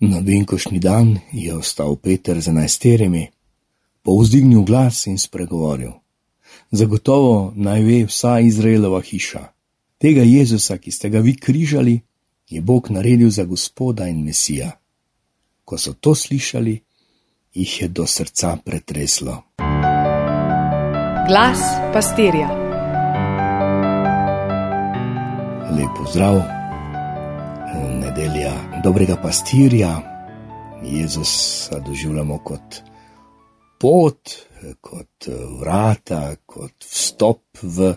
Na venkošnji dan je ostal Peter z enajsterimi, povzdignil glas in spregovoril: Zagotovo naj ve vsa Izraelova hiša. Tega Jezusa, ki ste ga vi križali, je Bog naredil za gospoda in mesija. Ko so to slišali, jih je do srca pretreslo. Glas pastirja. Lepo zdrav, nedelja dobrega pastirja. Jezusa doživljamo kot pot, kot vrata, kot vstop v.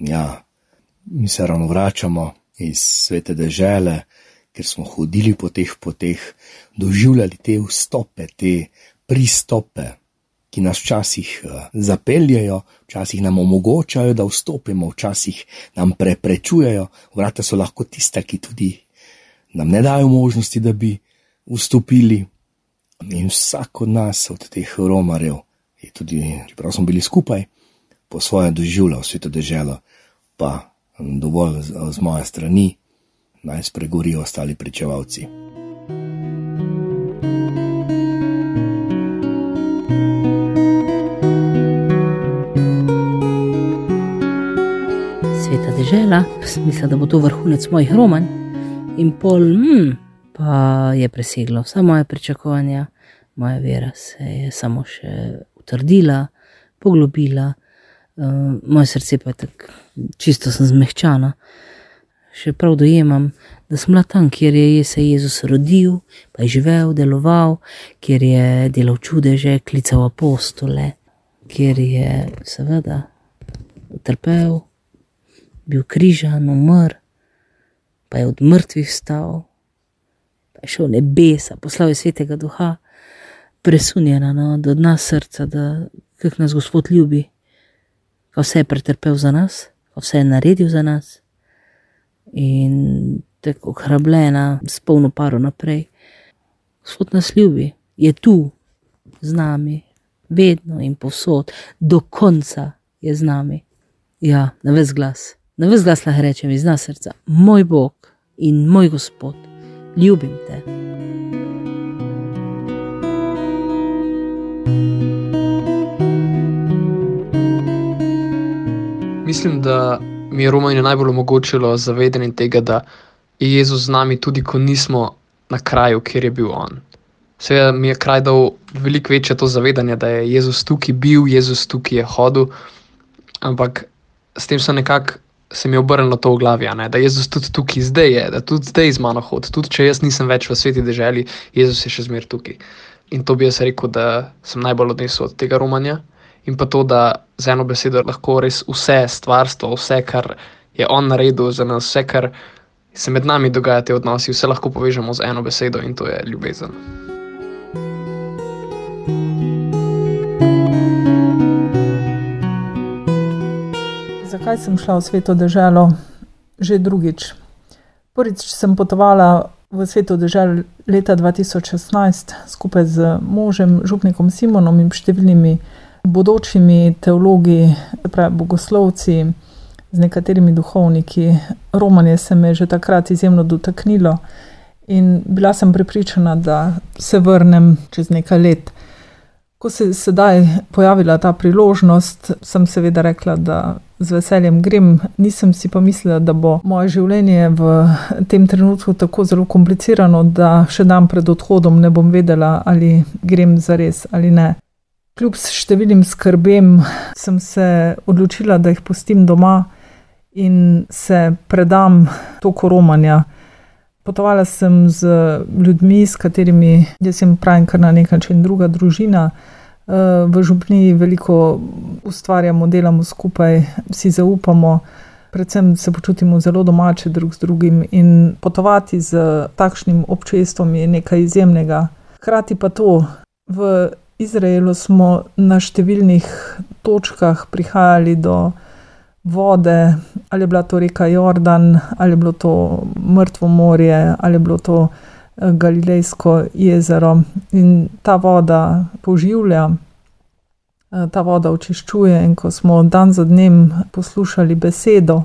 Ja, mi se ravno vračamo iz svete dežele, ker smo hodili po teh poteh, doživljali te vstope, te pristope, ki nas včasih eh, zapeljajo, včasih nam omogočajo, da vstopimo, včasih nam preprečujejo. Vrata so lahko tiste, ki tudi nam ne dajo možnosti, da bi vstopili. In vsak od nas, od teh romarjev, je tudi, čeprav smo bili skupaj, po svoje doživljal sveto deželo, pa dovolj z, z moje strani, naj spregovorijo ostali pričevalci. Sveta dežela, mislim, da bo to vrhunec mojih romanj, in pol, hmm, pa je preseglo vsa moja pričakovanja, moja vera se je samo še utrdila, poglobila. Uh, moje srce pa je tako čisto zmehčano. Še prav dojemam, da sem tam, kjer je se Jezus rodil, pa je živel, deloval, kjer je delal čudeže, klical apostole, kjer je seveda utrpel, bil križan, umr, pa je od mrtvih stal, pa je šel nebesa, poslal je svetega duha, presunjena no, do dna srca, da kak nas Gospod ljubi ko vse je pretrpel za nas, ko vse je naredil za nas in tako hrabljena, s polno paro naprej. Gospod nas ljubi, je tu z nami, vedno in povsod, do konca je z nami. Ja, na ves glas, na ves glas lahko rečem iz nas srca, moj Bog in moj Gospod, ljubim te. Mislim, da mi je Romanje najbolj omogočilo zavedanje tega, da je Jezus z nami tudi, ko nismo na kraju, kjer je bil On. Seveda mi je kraj dal veliko večje to zavedanje, da je Jezus tukaj bil, Jezus tukaj je hodil, ampak s tem so nekako se mi obrnilo to v glavi, ne? da Jezus tudi tukaj zdaj je, da tudi zdaj z mano hodi. Tudi če jaz nisem več v sveti državi, Jezus je še zmeraj tukaj. In to bi jaz rekel, da sem najbolj odnesel od tega romanja in pa to, da z eno besedo lahko res vse stvarstvo, vse, kar je on naredil za nas, vse, kar se med nami dogaja, te odnosi, vse lahko povežemo z eno besedo in to je ljubezen. Zakaj sem šla v sveto državo že drugič? Prvič sem potovala v sveto državo leta 2016 skupaj z možem, župnikom Simonom in številnimi bodočimi teologi, pravi bogoslovci, z nekaterimi duhovniki. Romanje se me je že takrat izjemno dotaknilo in bila sem prepričana, da se vrnem čez nekaj let. Ko se je sedaj pojavila ta priložnost, sem seveda rekla, da z veseljem grem. Nisem si pa mislila, da bo moje življenje v tem trenutku tako zelo komplicirano, da še dan pred odhodom ne bom vedela, ali grem za res ali ne. Kljub številnim skrbem sem se odločila, da jih pustim doma in se predam toku romanja. Potovala sem z ljudmi, s katerimi jaz jim pravim, kar na nek način druga družina. Eh, v župni veliko ustvarjamo, delamo skupaj, si zaupamo, predvsem se počutimo zelo domače drug z drugim in potovati z takšnim občestvom je nekaj izjemnega. Hkrati pa to v Izraelu smo na številnih točkah prihajali do vode, ali je bila to reka Jordan, ali je bilo to Mrtvo morje, ali je bilo to eh, Galilejsko jezero. In ta voda poživlja, ta voda očiščuje. In ko smo dan za dnem poslušali besedo,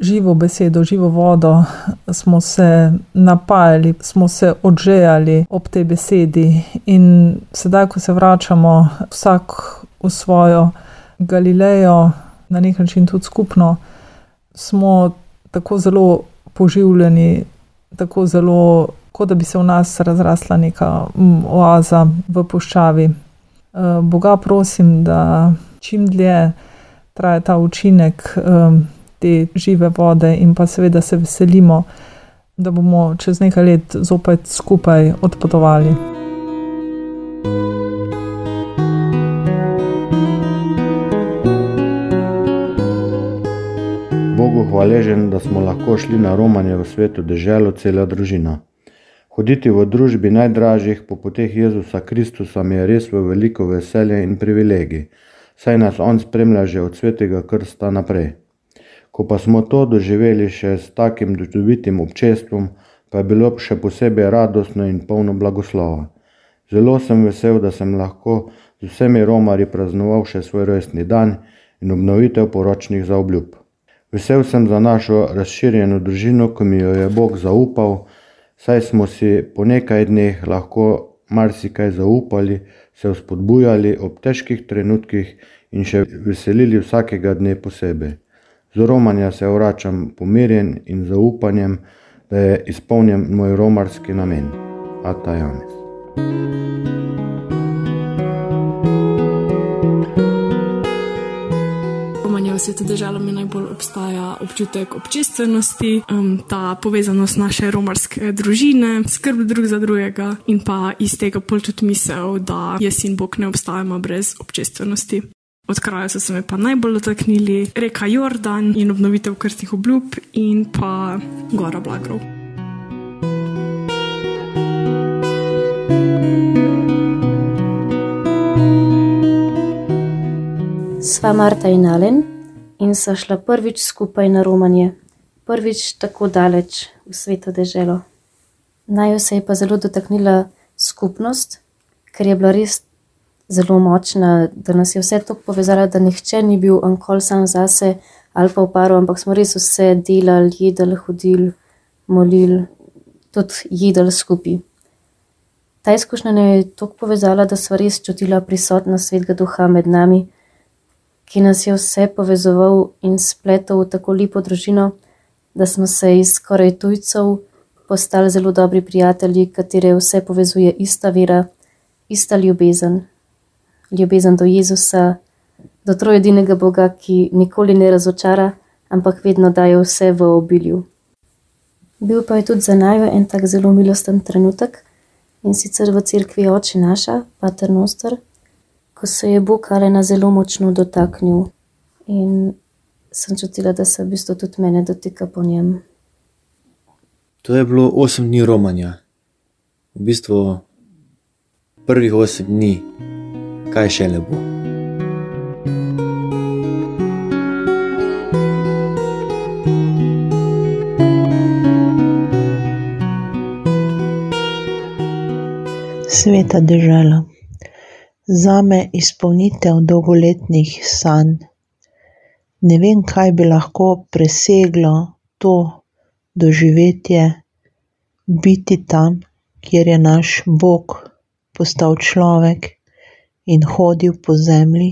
živo besedo, živo vodo, smo se napajali, smo se odžejali ob tej besedi. In sedaj, ko se vračamo vsak v svojo Galilejo, na nek način tudi skupno, smo tako zelo poživljeni, tako zelo, kot da bi se v nas razrasla neka mm, oaza v puščavi. Eh, Boga prosim, da čim dlje traja ta učinek eh, te žive vode, in pa seveda se veselimo, da bomo čez nekaj let zopet skupaj odpotovali. Bogu hvaležen, da smo lahko šli na romanje v svetu deželo cela družina. Hoditi v družbi najdražjih po poteh Jezusa Kristusa mi je res v veliko veselje in privilegij, saj nas On spremlja že od svetega krsta naprej. Ko pa smo to doživeli še s takim dobitim občestvom, pa je bilo še posebej radostno in polno blagoslova. Zelo sem vesel, da sem lahko z vsemi romarji praznoval še svoj rojstni dan in obnovitev poročnih zaobljub. Vesel sem za našo razširjeno družino, ki mi jo je Bog zaupal, saj smo si po nekaj dneh lahko marsikaj zaupali, se vzpodbujali ob težkih trenutkih in še veselili vsakega dne posebej. Z romanja se vračam pomirjen in zaupanjem, da je izpolnjen moj romarski namen. Ata Janes. Svetu državo mi najbolj obstaja občutek občestvenosti, um, ta povezanost naše romarske družine, skrb drug za drugega in pa iz tega pol tudi misel, da jaz in Bog ne obstajamo brez občestvenosti. Od kraja so se me pa najbolj dotaknili reka Jordan in obnovitev krstnih obljub in pa gora Blagrov. Sva Marta in Alen in so šla prvič skupaj na romanje, prvič tako daleč v svetu deželo. Naj se je pa zelo dotaknila skupnost, ker je bila res zelo močna, da nas je vse tako povezala, da nihče ni bil ankol sam zase ali pa v paru, ampak smo res vse delali, jedli, hodili, molili, tudi jedli skupaj. Ta izkušnja je tako povezala, da smo res čutila prisotnost svetega duha med nami ki nas je vse povezoval in spletel v tako lepo družino, da smo se iz skoraj tujcev postali zelo dobri prijatelji, katere vse povezuje ista vera, ista ljubezen. Ljubezen do Jezusa, do trojedinega Boga, ki nikoli ne razočara, ampak vedno daje vse v obilju. Bil pa je tudi za naju en tak zelo milosten trenutek in sicer v cerkvi oči naša, Pater Noster, ko se je Bog Alena zelo močno dotaknil in sem čutila, da se v bistvu tudi mene dotika po njem. To je bilo osem dni romanja, v bistvu prvih osem dni, kaj še ne bo. Sveta država zame izpolnitev dolgoletnih sanj. Ne vem, kaj bi lahko preseglo to doživetje, biti tam, kjer je naš Bog postal človek in hodil po zemlji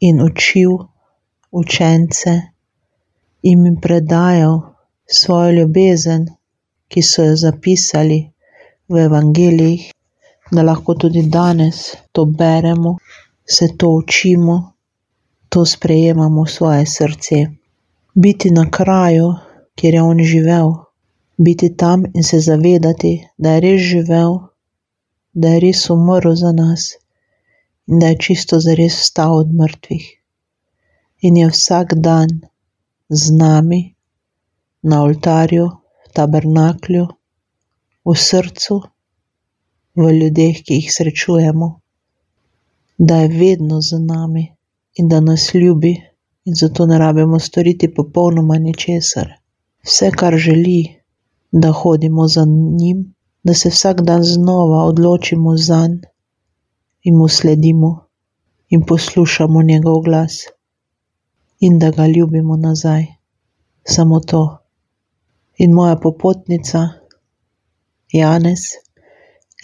in učil učence in jim predajal svojo ljubezen, ki so jo zapisali v evangelijih da lahko tudi danes to beremo, se to učimo, to sprejemamo v svoje srce. Biti na kraju, kjer je on živel, biti tam in se zavedati, da je res živel, da je res umrl za nas in da je čisto za res vstal od mrtvih. In je vsak dan z nami na oltarju, v tabernaklju, v srcu v ljudeh, ki jih srečujemo, da je vedno z nami in da nas ljubi, in zato ne rabimo storiti popolnoma ničesar. Vse, kar želi, da hodimo za njim, da se vsak dan znova odločimo za njim in mu sledimo in poslušamo njegov glas in da ga ljubimo nazaj. Samo to. In moja popotnica, Janez,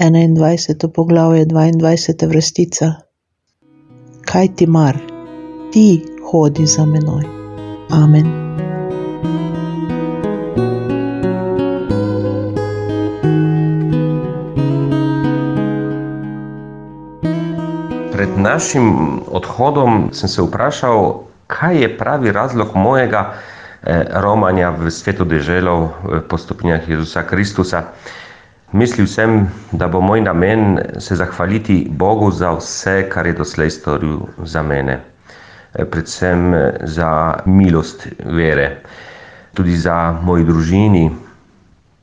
21. poglavje, 22. vrstica. Kaj ti mar, ti hodi za menoj. Amen. Pred našim odhodom sem se vprašal, kaj je pravi razlog mojega eh, romanja v svetu deželo po stopinjah Jezusa Kristusa. Mislil sem, da bo moj namen se zahvaliti Bogu za vse, kar je doslej storil za mene, eh, predvsem eh, za milost vere, tudi za moji družini,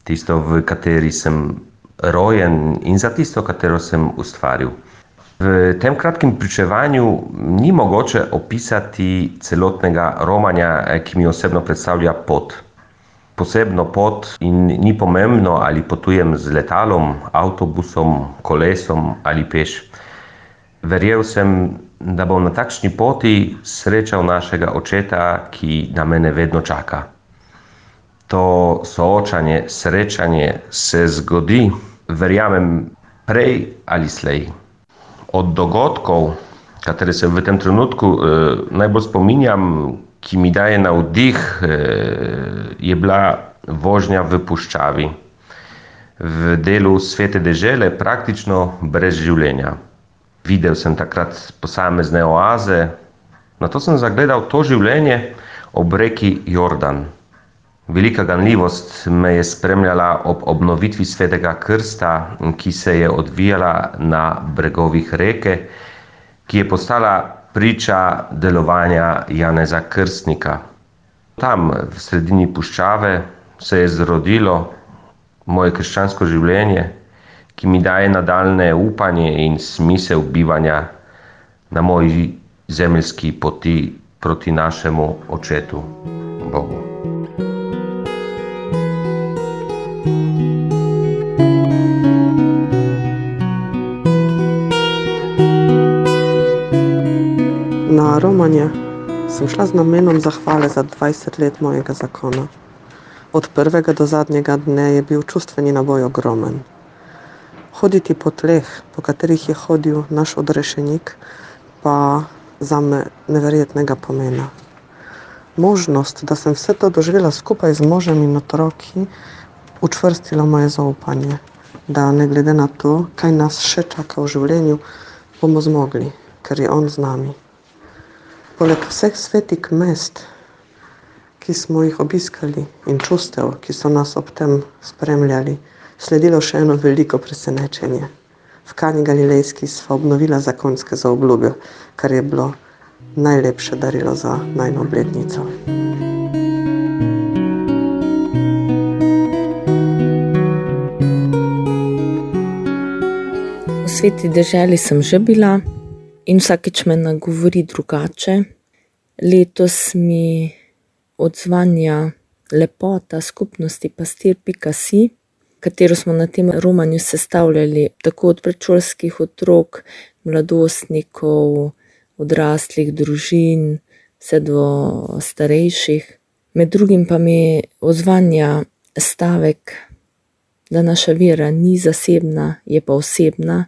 tisto, v kateri sem rojen in za tisto, katero sem ustvaril. V tem kratkem pričevanju ni mogoče opisati celotnega romanja, eh, ki mi osebno predstavlja pot. Posebno pot in ni pomembno, ali potujem z letalom, avtobusom, kolesom ali peš. Verjel sem, da bom na takšni poti srečal našega očeta, ki na mene vedno čaka. To soočanje, srečanje se zgodi, verjamem, prej ali slej od dogodkov, katere se v tem trenutku eh, najbolj spominjam, ki mi daje navdih, eh, je bila vožnja v puščavi, v delu svete dežele, praktično brez življenja. Videl sem takrat posamezne oaze, na to sem zagledal to življenje ob reki Jordan. Velika ganljivost me je spremljala ob obnovitvi svetega krsta, ki se je odvijala na bregovih reke, ki je postala priča delovanja Janeza Krstnika. Tam, v sredini puščave, se je zrodilo moje krščansko življenje, ki mi daje nadaljne upanje in smisel bivanja na moji zemeljski poti proti našemu očetu Bogu. Na romanje sem šla z namenom zahvale za 20 let mojega zakona. Od prvega do zadnjega dne je bil čustveni naboj ogromen. Hoditi po tleh, po katerih je hodil naš odrešenik, pa za me neverjetnega pomena. Možnost, da sem vse to doživela skupaj z možem in otroki, učvrstila moje zaupanje, da ne glede na to, kaj nas še čaka v življenju, bomo zmogli, ker je on z nami. Poleg vseh svetih mest, ki smo jih obiskali, in čustev, ki so nas ob tem spremljali, sledilo še eno veliko presenečenje. V Kani Galilejski smo obnovili zakonske zaobljube, kar je bilo najlepše darilo za najno obletnico. V sveti deželi sem že bila in vsakeč me nagovori drugače. Letos mi odzvanja lepota skupnosti pastir.si, katero smo na tem romanju sestavljali tako od predšolskih otrok, mladostnikov, odraslih družin, vse do starejših. Med drugim pa mi odzvanja stavek, da naša vera ni zasebna, je pa osebna.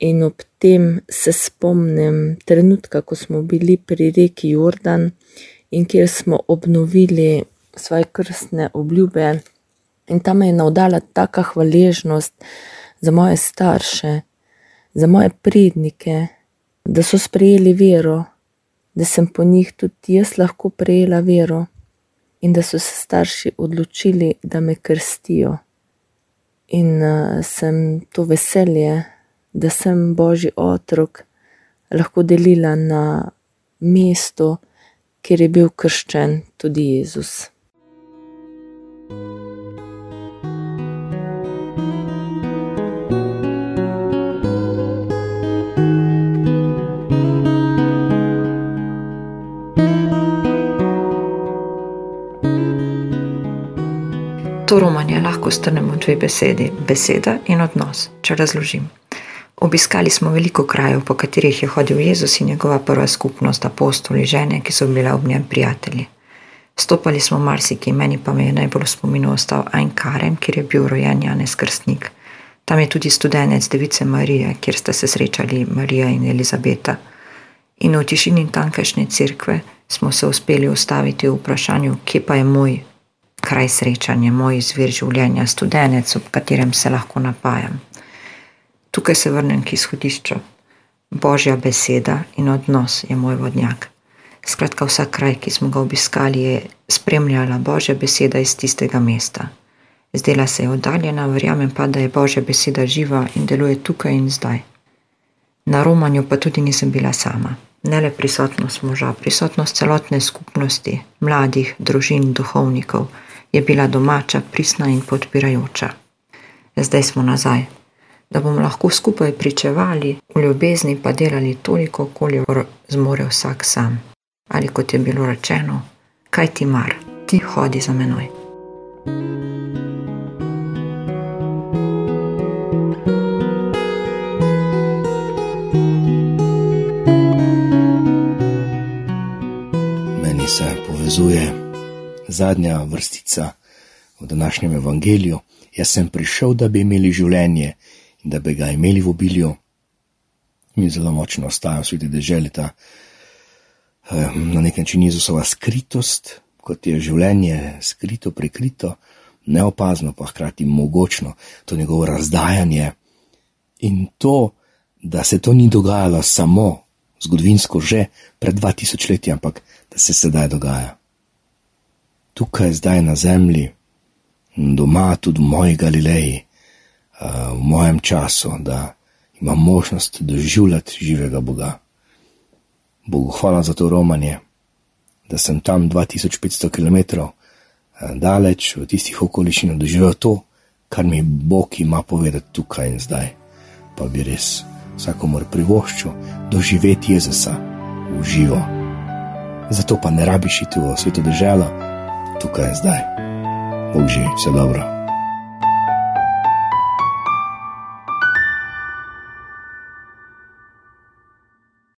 In ob tem se spomnim trenutka, ko smo bili pri reki Jordan in kjer smo obnovili svoje krstne obljube. In tam me je navdala taka hvaležnost za moje starše, za moje prednike, da so sprejeli vero, da sem po njih tudi jaz lahko prejela vero in da so se starši odločili, da me krstijo. In uh, sem to veselje da sem Božji otrok, lahko delila na mesto, kjer je bil krščen tudi Jezus. To romanje lahko strnemo v dve besedi: beseda in odnos, če razložim. Obiskali smo veliko krajev, po katerih je hodil Jezus in njegova prva skupnost, apostoli, žene, ki so bile ob njem prijatelji. Stopali smo marsikaj, meni pa me je najbolj spominil ostal Ainkarem, kjer je bil rojen Janez Krstnik. Tam je tudi študenec Device Marije, kjer sta se srečali Marija in Elizabeta. In v tišini tamkajšnje cerkve smo se uspeli ustaviti v vprašanju, kje pa je moj kraj srečanja, moj izvir življenja, študenec, ob katerem se lahko napajam. Tukaj se vrnem k izhodišču. Božja beseda in odnos je moj vodnjak. Skratka, vsak kraj, ki smo ga obiskali, je spremljala Božja beseda iz tistega mesta. Zdela se je oddaljena, verjamem pa, da je Božja beseda živa in deluje tukaj in zdaj. Na romanju pa tudi nisem bila sama. Ne le prisotnost moža, prisotnost celotne skupnosti, mladih, družin, duhovnikov je bila domača, prisna in podpirajoča. Zdaj smo nazaj, da bomo lahko skupaj pričevali, v ljubezni pa delali toliko, koliko zmore vsak sam. Ali kot je bilo rečeno, kaj ti mar, ti hodi za menoj. Meni se povezuje zadnja vrstica v današnjem evangeliju. Jaz sem prišel, da bi imeli življenje da bi ga imeli v obilju. Mi zelo močno ostaja v sveti deželi ta na nek način Jezusova skritost, kot je življenje skrito, prikrito, neopazno, pa hkrati mogočno, to njegovo razdajanje in to, da se to ni dogajalo samo zgodovinsko že pred 2000 leti, ampak da se sedaj dogaja. Tukaj, zdaj na zemlji, doma, tudi v moji Galileji, v mojem času, da imam možnost doživljati živega Boga. Bogu hvala za to romanje, da sem tam 2500 km eh, daleč v tistih okoliščinah doživel to, kar mi Bog ima povedati tukaj in zdaj. Pa bi res vsakomor privoščil doživeti Jezusa v živo. Zato pa ne rabiš iti v sveto državo, tukaj in zdaj. Bog že, vse dobro.